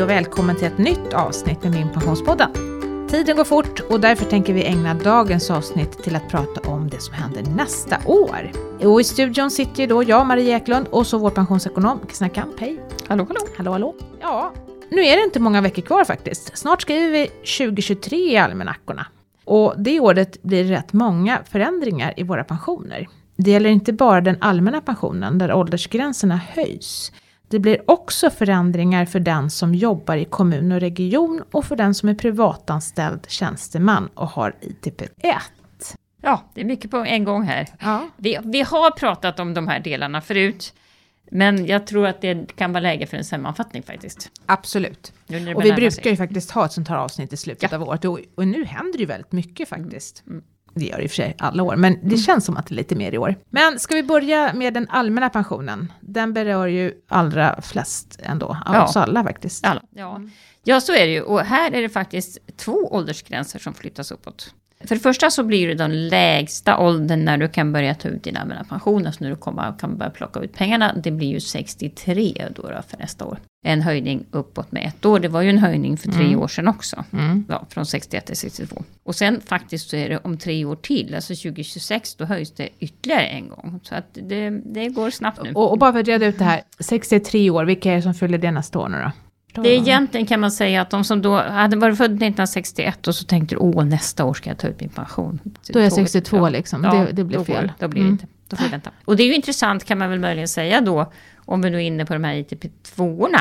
Hej och välkommen till ett nytt avsnitt med Min Pensionspodden. Tiden går fort och därför tänker vi ägna dagens avsnitt till att prata om det som händer nästa år. Och i studion sitter ju då jag, Marie Eklund, och så vår pensionsekonom Kristina Kamp. Hej! Hallå, hallå! Hallå, hallå! Ja, nu är det inte många veckor kvar faktiskt. Snart skriver vi 2023 i almanackorna. Och det året blir det rätt många förändringar i våra pensioner. Det gäller inte bara den allmänna pensionen där åldersgränserna höjs. Det blir också förändringar för den som jobbar i kommun och region och för den som är privatanställd tjänsteman och har ITP 1. Ja, det är mycket på en gång här. Ja. Vi, vi har pratat om de här delarna förut. Men jag tror att det kan vara läge för en sammanfattning faktiskt. Absolut. Och vi brukar sig. ju faktiskt ha ett sånt här avsnitt i slutet Ja. av året. Och, och nu händer ju väldigt mycket faktiskt. Mm. Det gör det i och för sig alla år, men det känns som att det är lite mer i år. Men ska vi börja med den allmänna pensionen? Den berör ju allra flest ändå, av Ja. oss alla faktiskt. Alla. Ja. ja, så är det ju. Och här är det faktiskt två åldersgränser som flyttas uppåt. För det första så blir det den lägsta åldern när du kan börja ta ut din allmänna pension, alltså när du kommer, kan börja plocka ut pengarna. Det blir ju 63 då, då för nästa år. En höjning uppåt med ett år. Det var ju en höjning för tre Mm. år sedan också. Mm. Ja, från 61 till 62. Och sen faktiskt så är det om tre år till, alltså 2026, då höjs det ytterligare en gång. Så att det, det går snabbt nu. Och, och bara för att reda ut det här, 63 år, vilka är det som fyller det nästa år nu då? Det är egentligen kan man säga att de som då hade varit född 1961 och så tänkte du åh nästa år ska jag ta ut min pension. Då är jag Tåget, 62 ja. liksom, Ja, det, det blir då går fel. det. Då blir det Mm. inte. Då får vi vänta. Och det är ju intressant kan man väl möjligen säga då, om vi nu är inne på de här ITP2orna.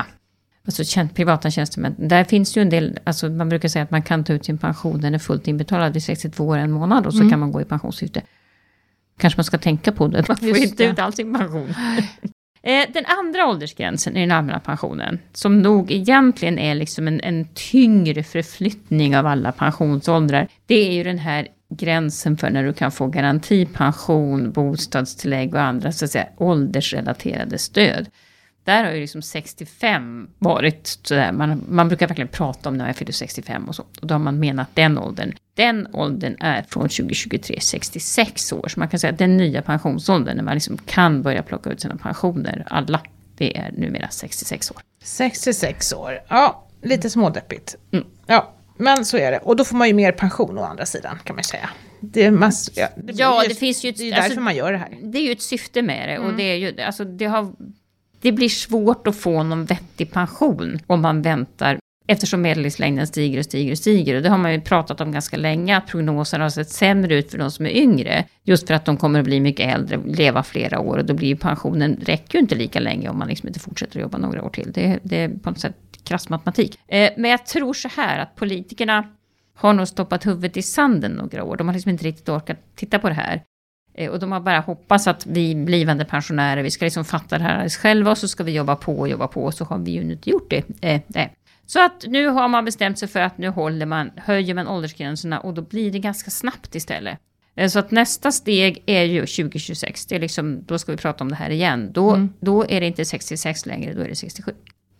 Alltså privata tjänstemän. Där finns ju en del, alltså man brukar säga att man kan ta ut sin pension, den är fullt inbetalad vid 62 år en månad och så Mm. kan man gå i pensionssyfte. Kanske man ska tänka på det, man får Just inte det. ut all sin pension. Eh, den andra åldersgränsen i den allmänna pensionen, som nog egentligen är liksom en, en tyngre förflyttning av alla pensionsåldrar, det är ju den här gränsen för när du kan få garantipension, bostadstillägg och andra så att säga, åldersrelaterade stöd. Där har ju liksom 65 varit sådär, man, man brukar verkligen prata om när jag fyller 65 och så. Och då har man menat den åldern. Den åldern är från 2023 66 år. Så man kan säga att den nya pensionsåldern när man liksom kan börja plocka ut sina pensioner, alla, det är numera 66 år. 66 år, ja, lite smådeppigt. Mm. Ja, men så är det. Och då får man ju mer pension å andra sidan, kan man säga. Det, är mass, ja, det, Ja, det finns ju ett- Det är ju alltså- därför man gör det här. Det är ju ett syfte med det och det är ju, alltså det har, det blir svårt att få någon vettig pension om man väntar Eftersom medellivslängden stiger och stiger och stiger. Och det har man ju pratat om ganska länge, att prognoserna har sett sämre ut för de som är yngre. Just för att de kommer att bli mycket äldre, leva flera år. Och då blir ju pensionen, räcker ju inte lika länge om man liksom inte fortsätter att jobba några år till. Det, det är på något sätt krass matematik. Eh, men jag tror så här att politikerna har nog stoppat huvudet i sanden några år. De har liksom inte riktigt orkat titta på det här. Eh, Och de har bara hoppats att vi blivande pensionärer, vi ska liksom fatta det här själva och så ska vi jobba på och jobba på och så har vi ju inte gjort det. Eh, nej. Så att nu har man bestämt sig för att nu håller man, höjer man åldersgränserna och då blir det ganska snabbt istället. Eh, Så att nästa steg är ju 2026, det är liksom, då ska vi prata om det här igen. Då, Mm. då är det inte 66 längre, då är det 67.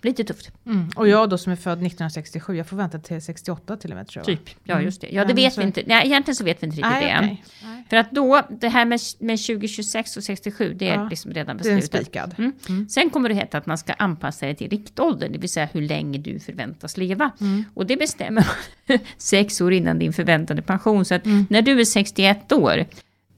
Lite tufft. Mm. Och jag då som är född 1967, jag får vänta till 68 till och med tror jag. Typ. Ja, Mm. just det. Ja, det Men vet så- vi inte. Nej, egentligen så vet vi inte riktigt Nej, det än. Nej. För att då, det här med, med 2026 och 67, det är Ja, liksom redan Det är beslutat. spikad. Mm. Mm. Sen kommer det heta att man ska anpassa det till riktåldern, det vill säga hur länge du förväntas leva. Mm. Och det bestämmer sex år innan din förväntade pension. Så att Mm. när du är 61 år,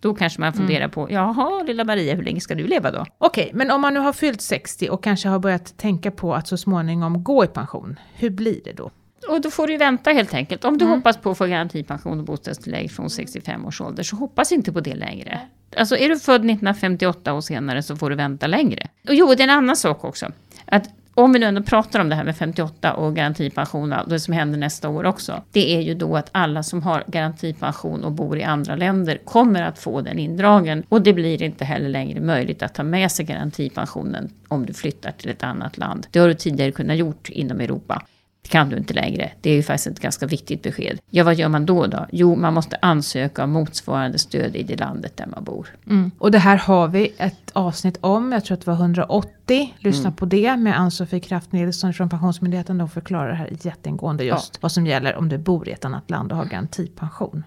då kanske man funderar på, jaha lilla Maria, hur länge ska du leva då? Okej, men om man nu har fyllt 60 och kanske har börjat tänka på att så småningom gå i pension, hur blir det då? Och då får du vänta helt enkelt. Om du Mm. hoppas på att få garantipension och bostadstillägg från 65 års ålder, så hoppas inte på det längre. Alltså är du född 1958 och senare så får du vänta längre. Och jo, det är en annan sak också. Att om vi nu ändå pratar om det här med 58 och garantipension och det som händer nästa år också. Det är ju då att alla som har garantipension och bor i andra länder kommer att få den indragen. Och det blir inte heller längre möjligt att ta med sig garantipensionen om du flyttar till ett annat land. Det har du tidigare kunnat gjort inom Europa. Det kan du inte längre. Det är ju faktiskt ett ganska viktigt besked. Ja, vad gör man då då? Jo, man måste ansöka om motsvarande stöd i det landet där man bor. Mm. Och det här har vi ett avsnitt om, jag tror att det var 180. Lyssna Mm. på det med Ann-Sofie Kraft Nilsson från Pensionsmyndigheten. De förklarar det här jätteingående just vad som gäller om du bor i ett annat land och har garantipension.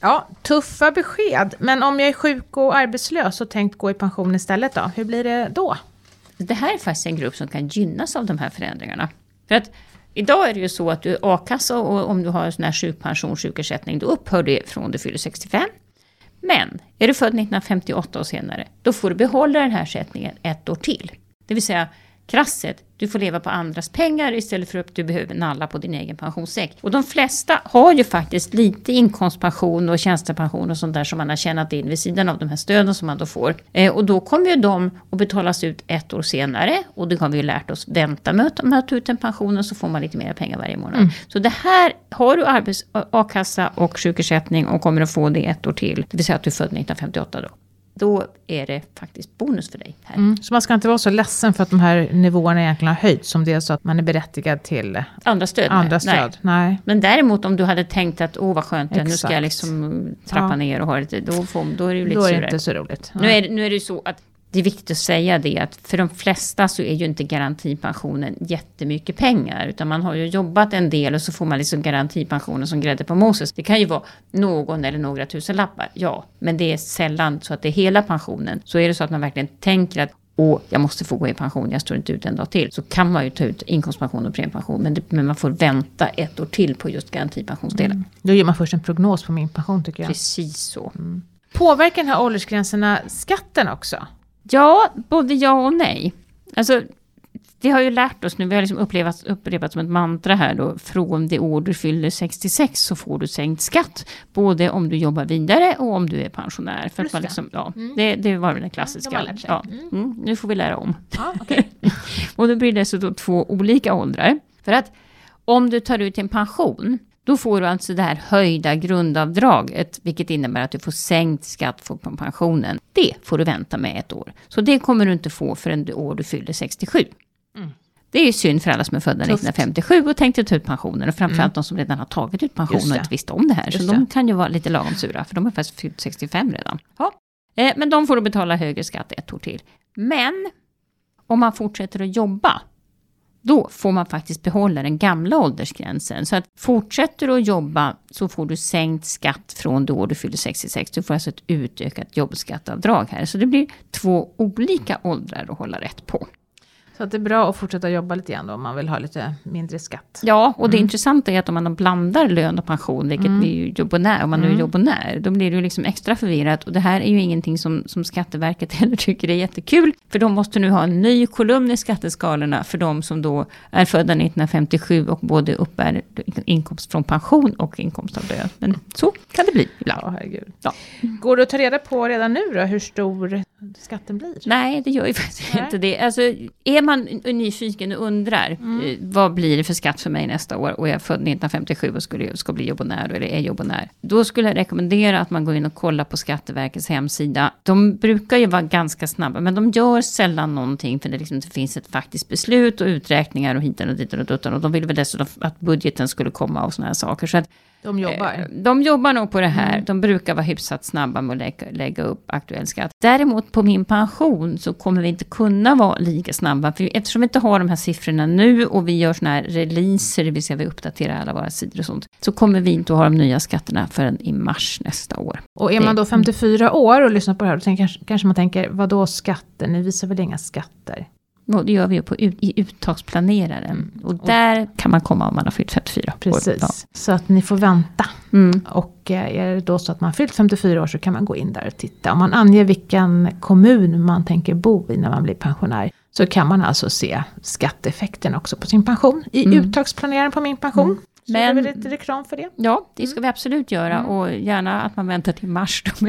Ja, tuffa besked. Men om jag är sjuk och arbetslös och tänkt gå i pension istället då? Hur blir det då? Det här är faktiskt en grupp som kan gynnas av de här förändringarna. För att idag är det ju så att du a-kassa och om du har sån här sjukpension, sjukersättning, då upphör det från du fyller 65. Men är du född 1958 och senare, då får du behålla den här ersättningen ett år till. Det vill säga krasset, du får leva på andras pengar istället för att du behöver nalla på din egen pensionssäck. Och de flesta har ju faktiskt lite inkomstpension och tjänstepension och sånt där som man har tjänat in vid sidan av de här stöden som man då får. Eh, och då kommer ju de att betalas ut ett år senare och det har vi ju lärt oss vänta med att ta ut den pensionen så får man lite mer pengar varje månad. Mm. Så det här, har du arbets, a-kassa och sjukersättning och kommer att få det ett år till, det vill säga att du är född 1958 då då är det faktiskt bonus för dig. Här. Mm, så man ska inte vara så ledsen för att de här nivåerna egentligen har höjts, som det är så att man är berättigad till andra stöd? Andra stöd. Nej. Nej. Men däremot om du hade tänkt att åh vad skönt, nu ska jag liksom trappa ja. ner och ha lite, då, får, då är det ju lite Då är det inte så roligt. Nu är, nu är det så att det är viktigt att säga det att för de flesta så är ju inte garantipensionen jättemycket pengar. Utan man har ju jobbat en del och så får man liksom garantipensionen som grädde på Moses. Det kan ju vara någon eller några tusen lappar, ja. Men det är sällan så att det är hela pensionen. Så är det så att man verkligen tänker att och jag måste få gå i pension, jag står inte ut en dag till. Så kan man ju ta ut inkomstpension och premiepension. Men, det, men man får vänta ett år till på just garantipensionsdelen. Mm. Då gör man först en prognos på min pension tycker jag. Precis så. Mm. Påverkar den här åldersgränserna skatten också? Ja, både ja och nej. Alltså, vi har ju lärt oss nu, vi har liksom upplevt, upprepat som ett mantra här då, från det år du fyller 66 så får du sänkt skatt. Både om du jobbar vidare och om du är pensionär. För att man liksom, ja, mm. det, det var den klassiska. Ja, ja. Mm. Mm, nu får vi lära om. Ja, okay. och då blir det så då två olika åldrar. För att om du tar ut en pension då får du alltså det här höjda grundavdraget, vilket innebär att du får sänkt skatt på pensionen. Det får du vänta med ett år. Så det kommer du inte få förrän det år du fyller 67. Mm. Det är ju synd för alla som är födda Tufft. 1957 och tänkte ta ut pensionen. Och framförallt mm. de som redan har tagit ut pension och inte visste om det här. Just så det. de kan ju vara lite lagom sura, för de har faktiskt fyllt 65 redan. Ja. Eh, men de får då betala högre skatt ett år till. Men om man fortsätter att jobba då får man faktiskt behålla den gamla åldersgränsen. Så att fortsätter du att jobba så får du sänkt skatt från då du fyller 66. Du får alltså ett utökat jobbskatteavdrag här. Så det blir två olika åldrar att hålla rätt på. Så att det är bra att fortsätta jobba lite grann då, om man vill ha lite mindre skatt. Ja, och det mm. intressanta är att om man blandar lön och pension, vilket mm. är ju jobbonär, om man nu är mm. jobbonär, då blir det ju liksom extra förvirrat. Och det här är ju ingenting som, som Skatteverket heller tycker är jättekul. För de måste nu ha en ny kolumn i skatteskalorna för de som då är födda 1957 och både uppbär inkomst från pension och inkomst av lön. Men så kan det bli ibland. Ja, herregud. Ja. Går det att ta reda på redan nu då, hur stor skatten blir? Nej, det gör ju faktiskt Nej. inte det. Alltså, är man nyfiken och undrar, mm. Eh, vad blir det för skatt för mig nästa år och jag är född 1957 och skulle, ska bli jobbonär eller är jobbonär. Då skulle jag rekommendera att man går in och kollar på Skatteverkets hemsida. De brukar ju vara ganska snabba, men de gör sällan någonting för det liksom inte finns ett faktiskt beslut och uträkningar och hitan och dit och dittan. Och de vill väl dessutom att budgeten skulle komma och sådana här saker. Så att de jobbar? Eh, de jobbar nog på det här. Mm. De brukar vara hyfsat snabba med att lägga, lägga, upp aktuell skatt. Däremot på min pension så kommer vi inte kunna vara lika snabba. För eftersom vi inte har de här siffrorna nu och vi gör sådana här releaser, det vill säga vi uppdaterar alla våra sidor och sånt. Så kommer vi inte att ha de nya skatterna förrän i mars nästa år. Och är man då 54 år och lyssnar på det här, då tänker, kanske man tänker, vad då skatter? Ni visar väl inga skatter? Och det gör vi ju på, i uttagsplaneraren. Mm. Och där kan man komma om man har fyllt 54 Precis, år. Ja. så att ni får vänta. Mm. Och eh, är det då så att man har fyllt 54 år så kan man gå in där och titta. Om man anger vilken kommun man tänker bo i när man blir pensionär. Så kan man alltså se skatteeffekten också på sin pension i mm. uttagsplaneraren på min pension. Mm. Så Men, gör vi lite reklam för det? Ja, det ska vi absolut göra. Mm. Och gärna att man väntar till mars.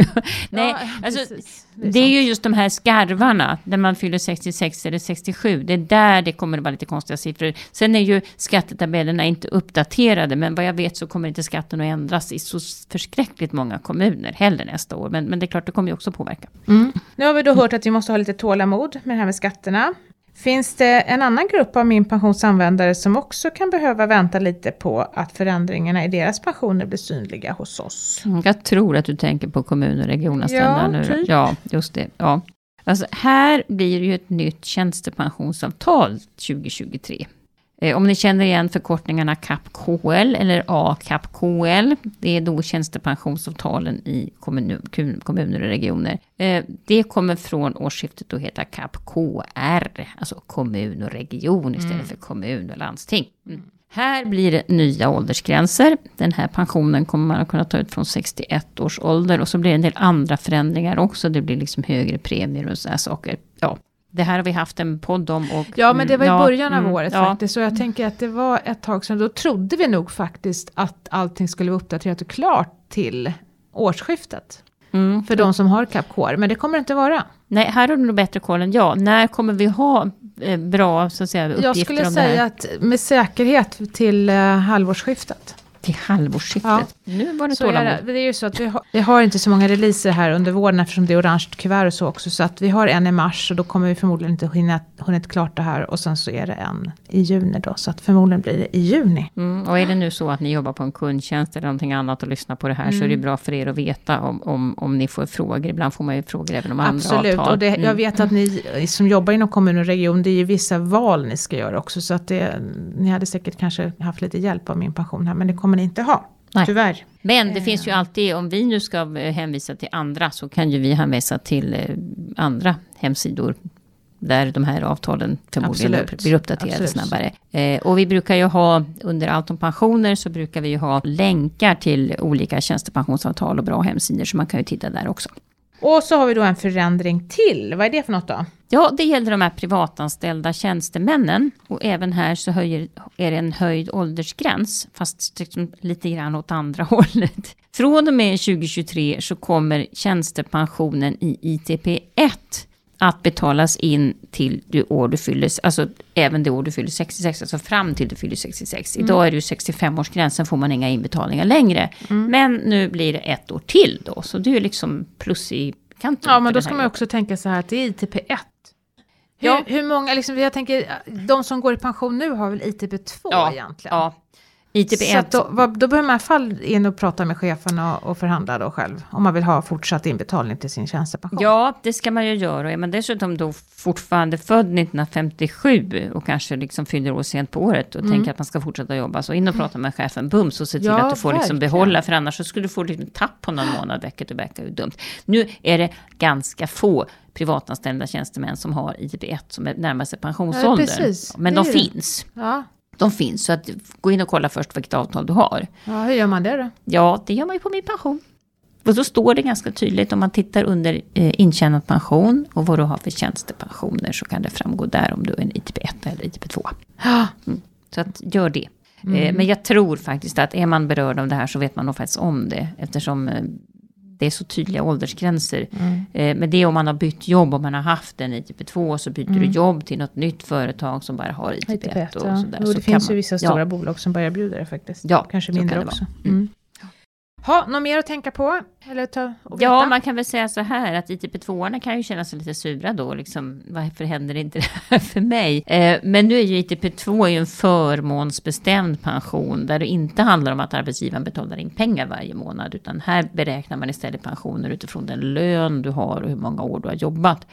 Nej, ja, alltså, det, är, det är ju just de här skarvarna, när man fyller 66 eller 67. Det är där det kommer att vara lite konstiga siffror. Sen är ju skattetabellerna inte uppdaterade. Men vad jag vet så kommer inte skatten att ändras i så förskräckligt många kommuner heller nästa år. Men, men det är klart, det kommer ju också påverka. Mm. Nu har vi då hört att vi måste ha lite tålamod med det här med skatterna. Finns det en annan grupp av min pensionsanvändare som också kan behöva vänta lite på att förändringarna i deras pensioner blir synliga hos oss? Mm, jag tror att du tänker på kommun och regionanställda ja, nu. Typ. Ja, just det. Ja. Alltså, här blir det ju ett nytt tjänstepensionsavtal 2023. Eh, om ni känner igen förkortningarna CAP-KL eller ACAP-KL, det är då tjänstepensionsavtalen i kommun, kommuner och regioner. Eh, det kommer från årsskiftet att heta CAP-KR, alltså kommun och region istället mm. för kommun och landsting. Mm. Här blir det nya åldersgränser. Den här pensionen kommer man att kunna ta ut från 61 års ålder. Och så blir det en del andra förändringar också. Det blir liksom högre premier och sådana saker. Ja, det här har vi haft en podd om. Och, ja, men det var i början av mm, året ja. faktiskt. Så jag tänker att det var ett tag sedan. Då trodde vi nog faktiskt att allting skulle vara uppdaterat och klart till årsskiftet. Mm. För de som har CapCore, men det kommer det inte vara. Nej, här har du nog bättre koll än jag. När kommer vi ha eh, bra så att säga, uppgifter Jag skulle säga att med säkerhet till eh, halvårsskiftet till halvårsskiftet. Ja. Nu var det så är det. det är ju så att vi har, vi har inte så många releaser här under våren eftersom det är orange kuvert och så också. Så att vi har en i mars och då kommer vi förmodligen inte hinna hunnit klart det här. Och sen så är det en i juni då. Så att förmodligen blir det i juni. Mm, och är det nu så att ni jobbar på en kundtjänst eller någonting annat och lyssnar på det här mm. så är det mm. bra för er att veta om, om, om ni får frågor. Ibland får man ju frågor även om Absolut. andra avtal. Absolut, och det, jag mm. vet att ni som jobbar inom kommun och region, det är ju vissa val ni ska göra också. Så att det, ni hade säkert kanske haft lite hjälp av min pension här, men det kommer ni inte ha. Nej. Tyvärr. Men det finns ju eh. alltid, om vi nu ska eh, hänvisa till andra, så kan ju vi hänvisa till eh, andra hemsidor där de här avtalen förmodligen Absolut. blir uppdaterade Absolut. snabbare. Eh, och vi brukar ju ha, under allt om pensioner, så brukar vi ju ha länkar till olika tjänstepensionsavtal och bra hemsidor, så man kan ju titta där också. Och så har vi då en förändring till. Vad är det för något då? Ja, det gäller de här privatanställda tjänstemännen. Och även här så höjer, är det en höjd åldersgräns, fast liksom lite grann åt andra hållet. Från och med 2023 så kommer tjänstepensionen i ITP1 att betalas in till det år du fyller, alltså även det år du fyller 66, alltså fram till du fyller 66. Mm. Idag är det ju 65-årsgränsen, får man inga inbetalningar längre. Mm. Men nu blir det ett år till då, så det är ju liksom plus i kanten. Ja, men då ska man också tänka så här att det är ITP1. Hur, ja. hur många, liksom, jag tänker, de som går i pension nu har väl ITP2 ja, egentligen? Ja, ITP1. Så då, då behöver man i alla fall in och prata med chefen och, och, förhandla då själv. Om man vill ha fortsatt inbetalning till sin tjänstepension. Ja, det ska man ju göra. Är man dessutom då fortfarande född 1957 och kanske liksom fyller år sent på året och mm. tänker att man ska fortsätta jobba. Så in och prata med chefen bums och se till ja, att du får liksom behålla. För annars så skulle du få lite tapp på någon månad, verkar ju dumt. Nu är det ganska få privatanställda tjänstemän som har ITP1 som är närmar sig pensionsåldern. Ja, Men de finns. Ja. De finns, så att gå in och kolla först vilket avtal du har. Ja, hur gör man det då? Ja, det gör man ju på min pension. Och så står det ganska tydligt om man tittar under eh, intjänad pension och vad du har för tjänstepensioner så kan det framgå där om du är en ITP1 eller ITP2. Mm. Så att gör det. Eh, mm. Eh, men jag tror faktiskt att är man berörd av det här så vet man nog faktiskt om det. Eftersom eh, det är så tydliga åldersgränser. Mm. Eh, men det är om man har bytt jobb, om man har haft en ITP2 så byter mm. du jobb till något nytt företag som bara har ITP1. ITP1 och sådär. Jo, det så finns ju vissa stora ja. bolag som börjar erbjuda det faktiskt. Ja, Kanske mindre också. Mm. Ha, något mer att tänka på? Eller ta ja, man kan väl säga så här att ITP2 kan ju känna sig lite sura då. Liksom, varför händer inte det här för mig? Eh, men nu är ju ITP2 ju en förmånsbestämd pension där det inte handlar om att arbetsgivaren betalar in pengar varje månad. Utan här beräknar man istället pensioner utifrån den lön du har och hur många år du har jobbat.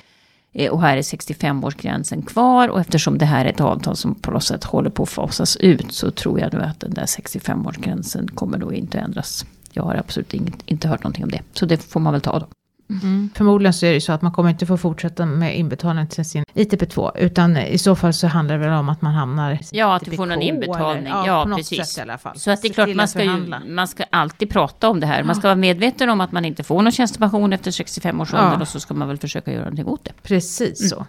Eh, och här är 65-årsgränsen kvar och eftersom det här är ett avtal som på något sätt håller på att fasas ut så tror jag nu att den där 65-årsgränsen kommer då inte ändras jag har absolut inget, inte hört någonting om det. Så det får man väl ta då. Mm. Förmodligen så är det så att man kommer inte få fortsätta med inbetalning till sin ITP2. Utan i så fall så handlar det väl om att man hamnar Ja, att du får någon inbetalning. Eller, ja, ja precis. i alla fall. Så att det är klart, man ska, ju, man ska alltid prata om det här. Man ska vara medveten om att man inte får någon tjänstepension efter 65 års ålder. Ja. Och så ska man väl försöka göra någonting åt det. Precis mm. så.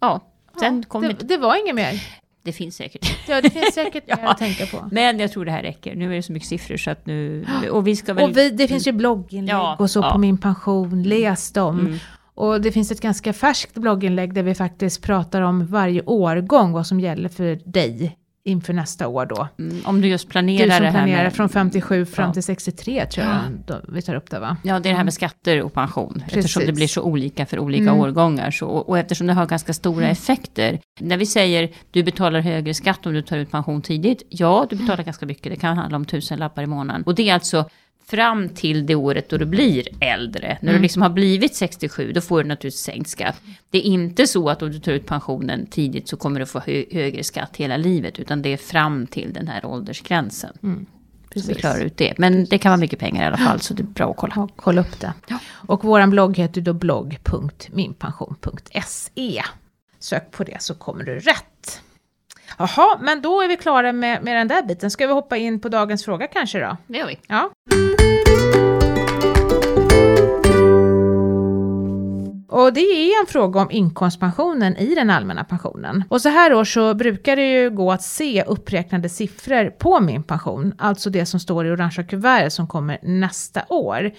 Ja, Sen ja, det, det, var inget mer. Det finns säkert. Ja, det finns säkert ja, att tänka på. Men jag tror det här räcker. Nu är det så mycket siffror så att nu... Och vi ska väl... Och vi, det finns ju blogginlägg ja, och så ja. på min pension. Läs dem. Mm. Och det finns ett ganska färskt blogginlägg där vi faktiskt pratar om varje årgång, vad som gäller för dig inför nästa år då. Mm, om du just planerar du som det här planerar med, från 57 fram ja. till 63 tror jag då, vi tar upp det va? Ja, det är det här med mm. skatter och pension. Precis. Eftersom det blir så olika för olika mm. årgångar. Så, och, eftersom det har ganska stora mm. effekter. När vi säger du betalar högre skatt om du tar ut pension tidigt. Ja, du betalar ganska mycket. Det kan handla om tusen lappar i månaden. Och det är alltså fram till det året då du blir äldre. När Mm. du liksom har blivit 67, då får du naturligtvis sänkt skatt. Det är inte så att om du tar ut pensionen tidigt så kommer du få hö högre skatt hela livet, utan det är fram till den här åldersgränsen. Mm. Så vi klarar ut det. Men det kan vara mycket pengar i alla fall, så det är bra att kolla. Ja, kolla upp det. Och vår blogg heter då blogg.minpension.se. Sök på det så kommer du rätt. Jaha, men då är vi klara med, med den där biten. Ska vi hoppa in på dagens fråga kanske då? Det gör vi. Ja. Och det är en fråga om inkomstpensionen i den allmänna pensionen. Och så här år så brukar det ju gå att se uppräknade siffror på min pension, alltså det som står i orangea kuvertet som kommer nästa år.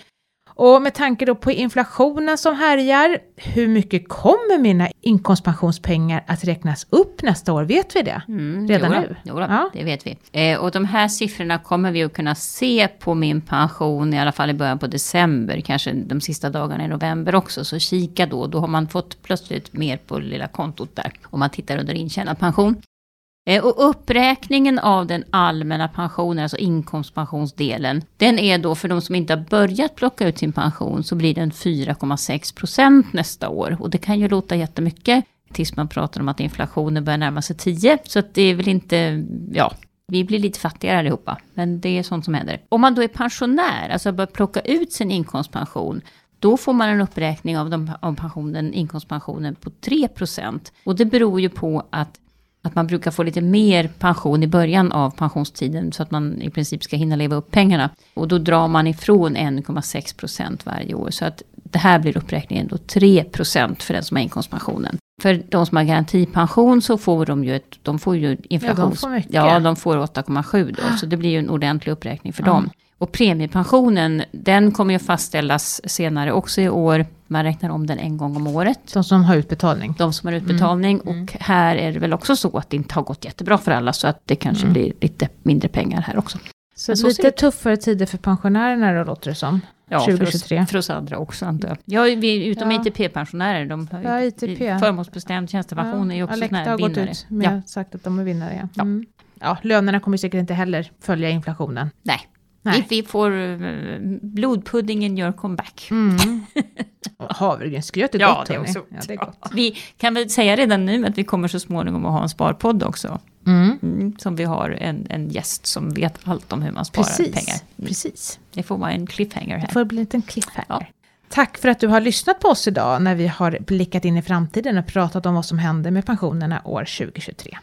Och med tanke då på inflationen som härjar, hur mycket kommer mina inkomstpensionspengar att räknas upp nästa år? Vet vi det? Mm, Redan jo då, nu? Jo då, Ja. det vet vi. Eh, och de här siffrorna kommer vi att kunna se på min pension, i alla fall i början på december, kanske de sista dagarna i november också. Så kika då, då har man fått plötsligt mer på lilla kontot där, om man tittar under intjänad pension. Eh, och uppräkningen av den allmänna pensionen, alltså inkomstpensionsdelen, den är då för de som inte har börjat plocka ut sin pension så blir den 4,6 procent nästa år. Och det kan ju låta jättemycket tills man pratar om att inflationen börjar närma sig 10. Så att det är väl inte, ja, vi blir lite fattigare allihopa. Men det är sånt som händer. Om man då är pensionär, alltså börjar plocka ut sin inkomstpension, då får man en uppräkning av, de, av pensionen, inkomstpensionen på 3 procent. Och det beror ju på att att man brukar få lite mer pension i början av pensionstiden så att man i princip ska hinna leva upp pengarna. Och då drar man ifrån 1,6 procent varje år. Så att det här blir uppräkningen då 3 procent för den som har inkomstpensionen. För de som har garantipension så får de ju, ett, de får ju inflations... får mycket. Ja, de får 8,7 då. Så det blir ju en ordentlig uppräkning för dem. Och premiepensionen, den kommer ju fastställas senare också i år. Man räknar om den en gång om året De som har utbetalning. de som har utbetalning. Och här är det väl också så att det inte har gått jättebra för alla. Så att det kanske blir lite mindre pengar här också. Så, så lite tuffare tider för pensionärerna då låter det som. Ja, 2023. För oss, för oss andra också antar jag. Ja, vi, utom Ja. ITP-pensionärer. De har Ja, ITP. Förmånsbestämd tjänstepension är ju också här har gått vinnare. ut med Ja, sagt att de är vinnare. Ja. Ja. Mm. ja, lönerna kommer säkert inte heller följa inflationen. nej. Nej. Vi, får uh, blodpudding in your comeback. Mm. Havregrynsgröt är Ja, gott det är också Ja, det är gott. Vi kan väl säga redan nu att vi kommer så småningom att ha en sparpodd också. Mm. Mm, som vi har en, en gäst som vet allt om hur man sparar Precis, pengar. Mm. precis. Det får vara en cliffhanger här. Det får bli en liten cliffhanger. Ja. Tack för att du har lyssnat på oss idag när vi har blickat in i framtiden och pratat om vad som händer med pensionerna år 2023.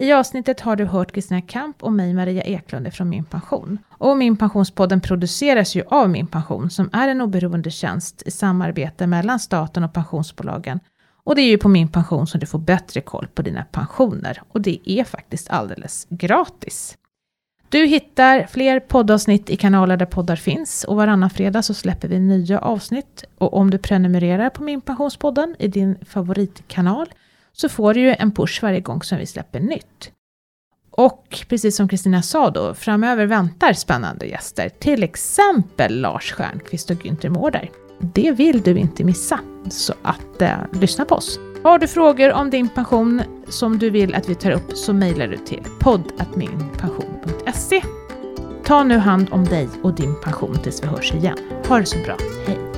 I avsnittet har du hört Kristina Kamp och mig Maria Eklund från Min Pension. Och Min Pensionspodden produceras ju av Min Pension som är en oberoende tjänst i samarbete mellan staten och pensionsbolagen. Och det är ju på Min Pension som du får bättre koll på dina pensioner. Och det är faktiskt alldeles gratis. Du hittar fler poddavsnitt i kanaler där poddar finns och varannan fredag så släpper vi nya avsnitt. Och om du prenumererar på Min Pensionspodden i din favoritkanal så får du ju en push varje gång som vi släpper nytt. Och precis som Kristina sa då, framöver väntar spännande gäster, till exempel Lars Stjernkvist och Günther Mårder. Det vill du inte missa, så att eh, lyssna på oss. Har du frågor om din pension som du vill att vi tar upp så mejlar du till poddatminpension.se. Ta nu hand om dig och din pension tills vi hörs igen. Ha det så bra, hej!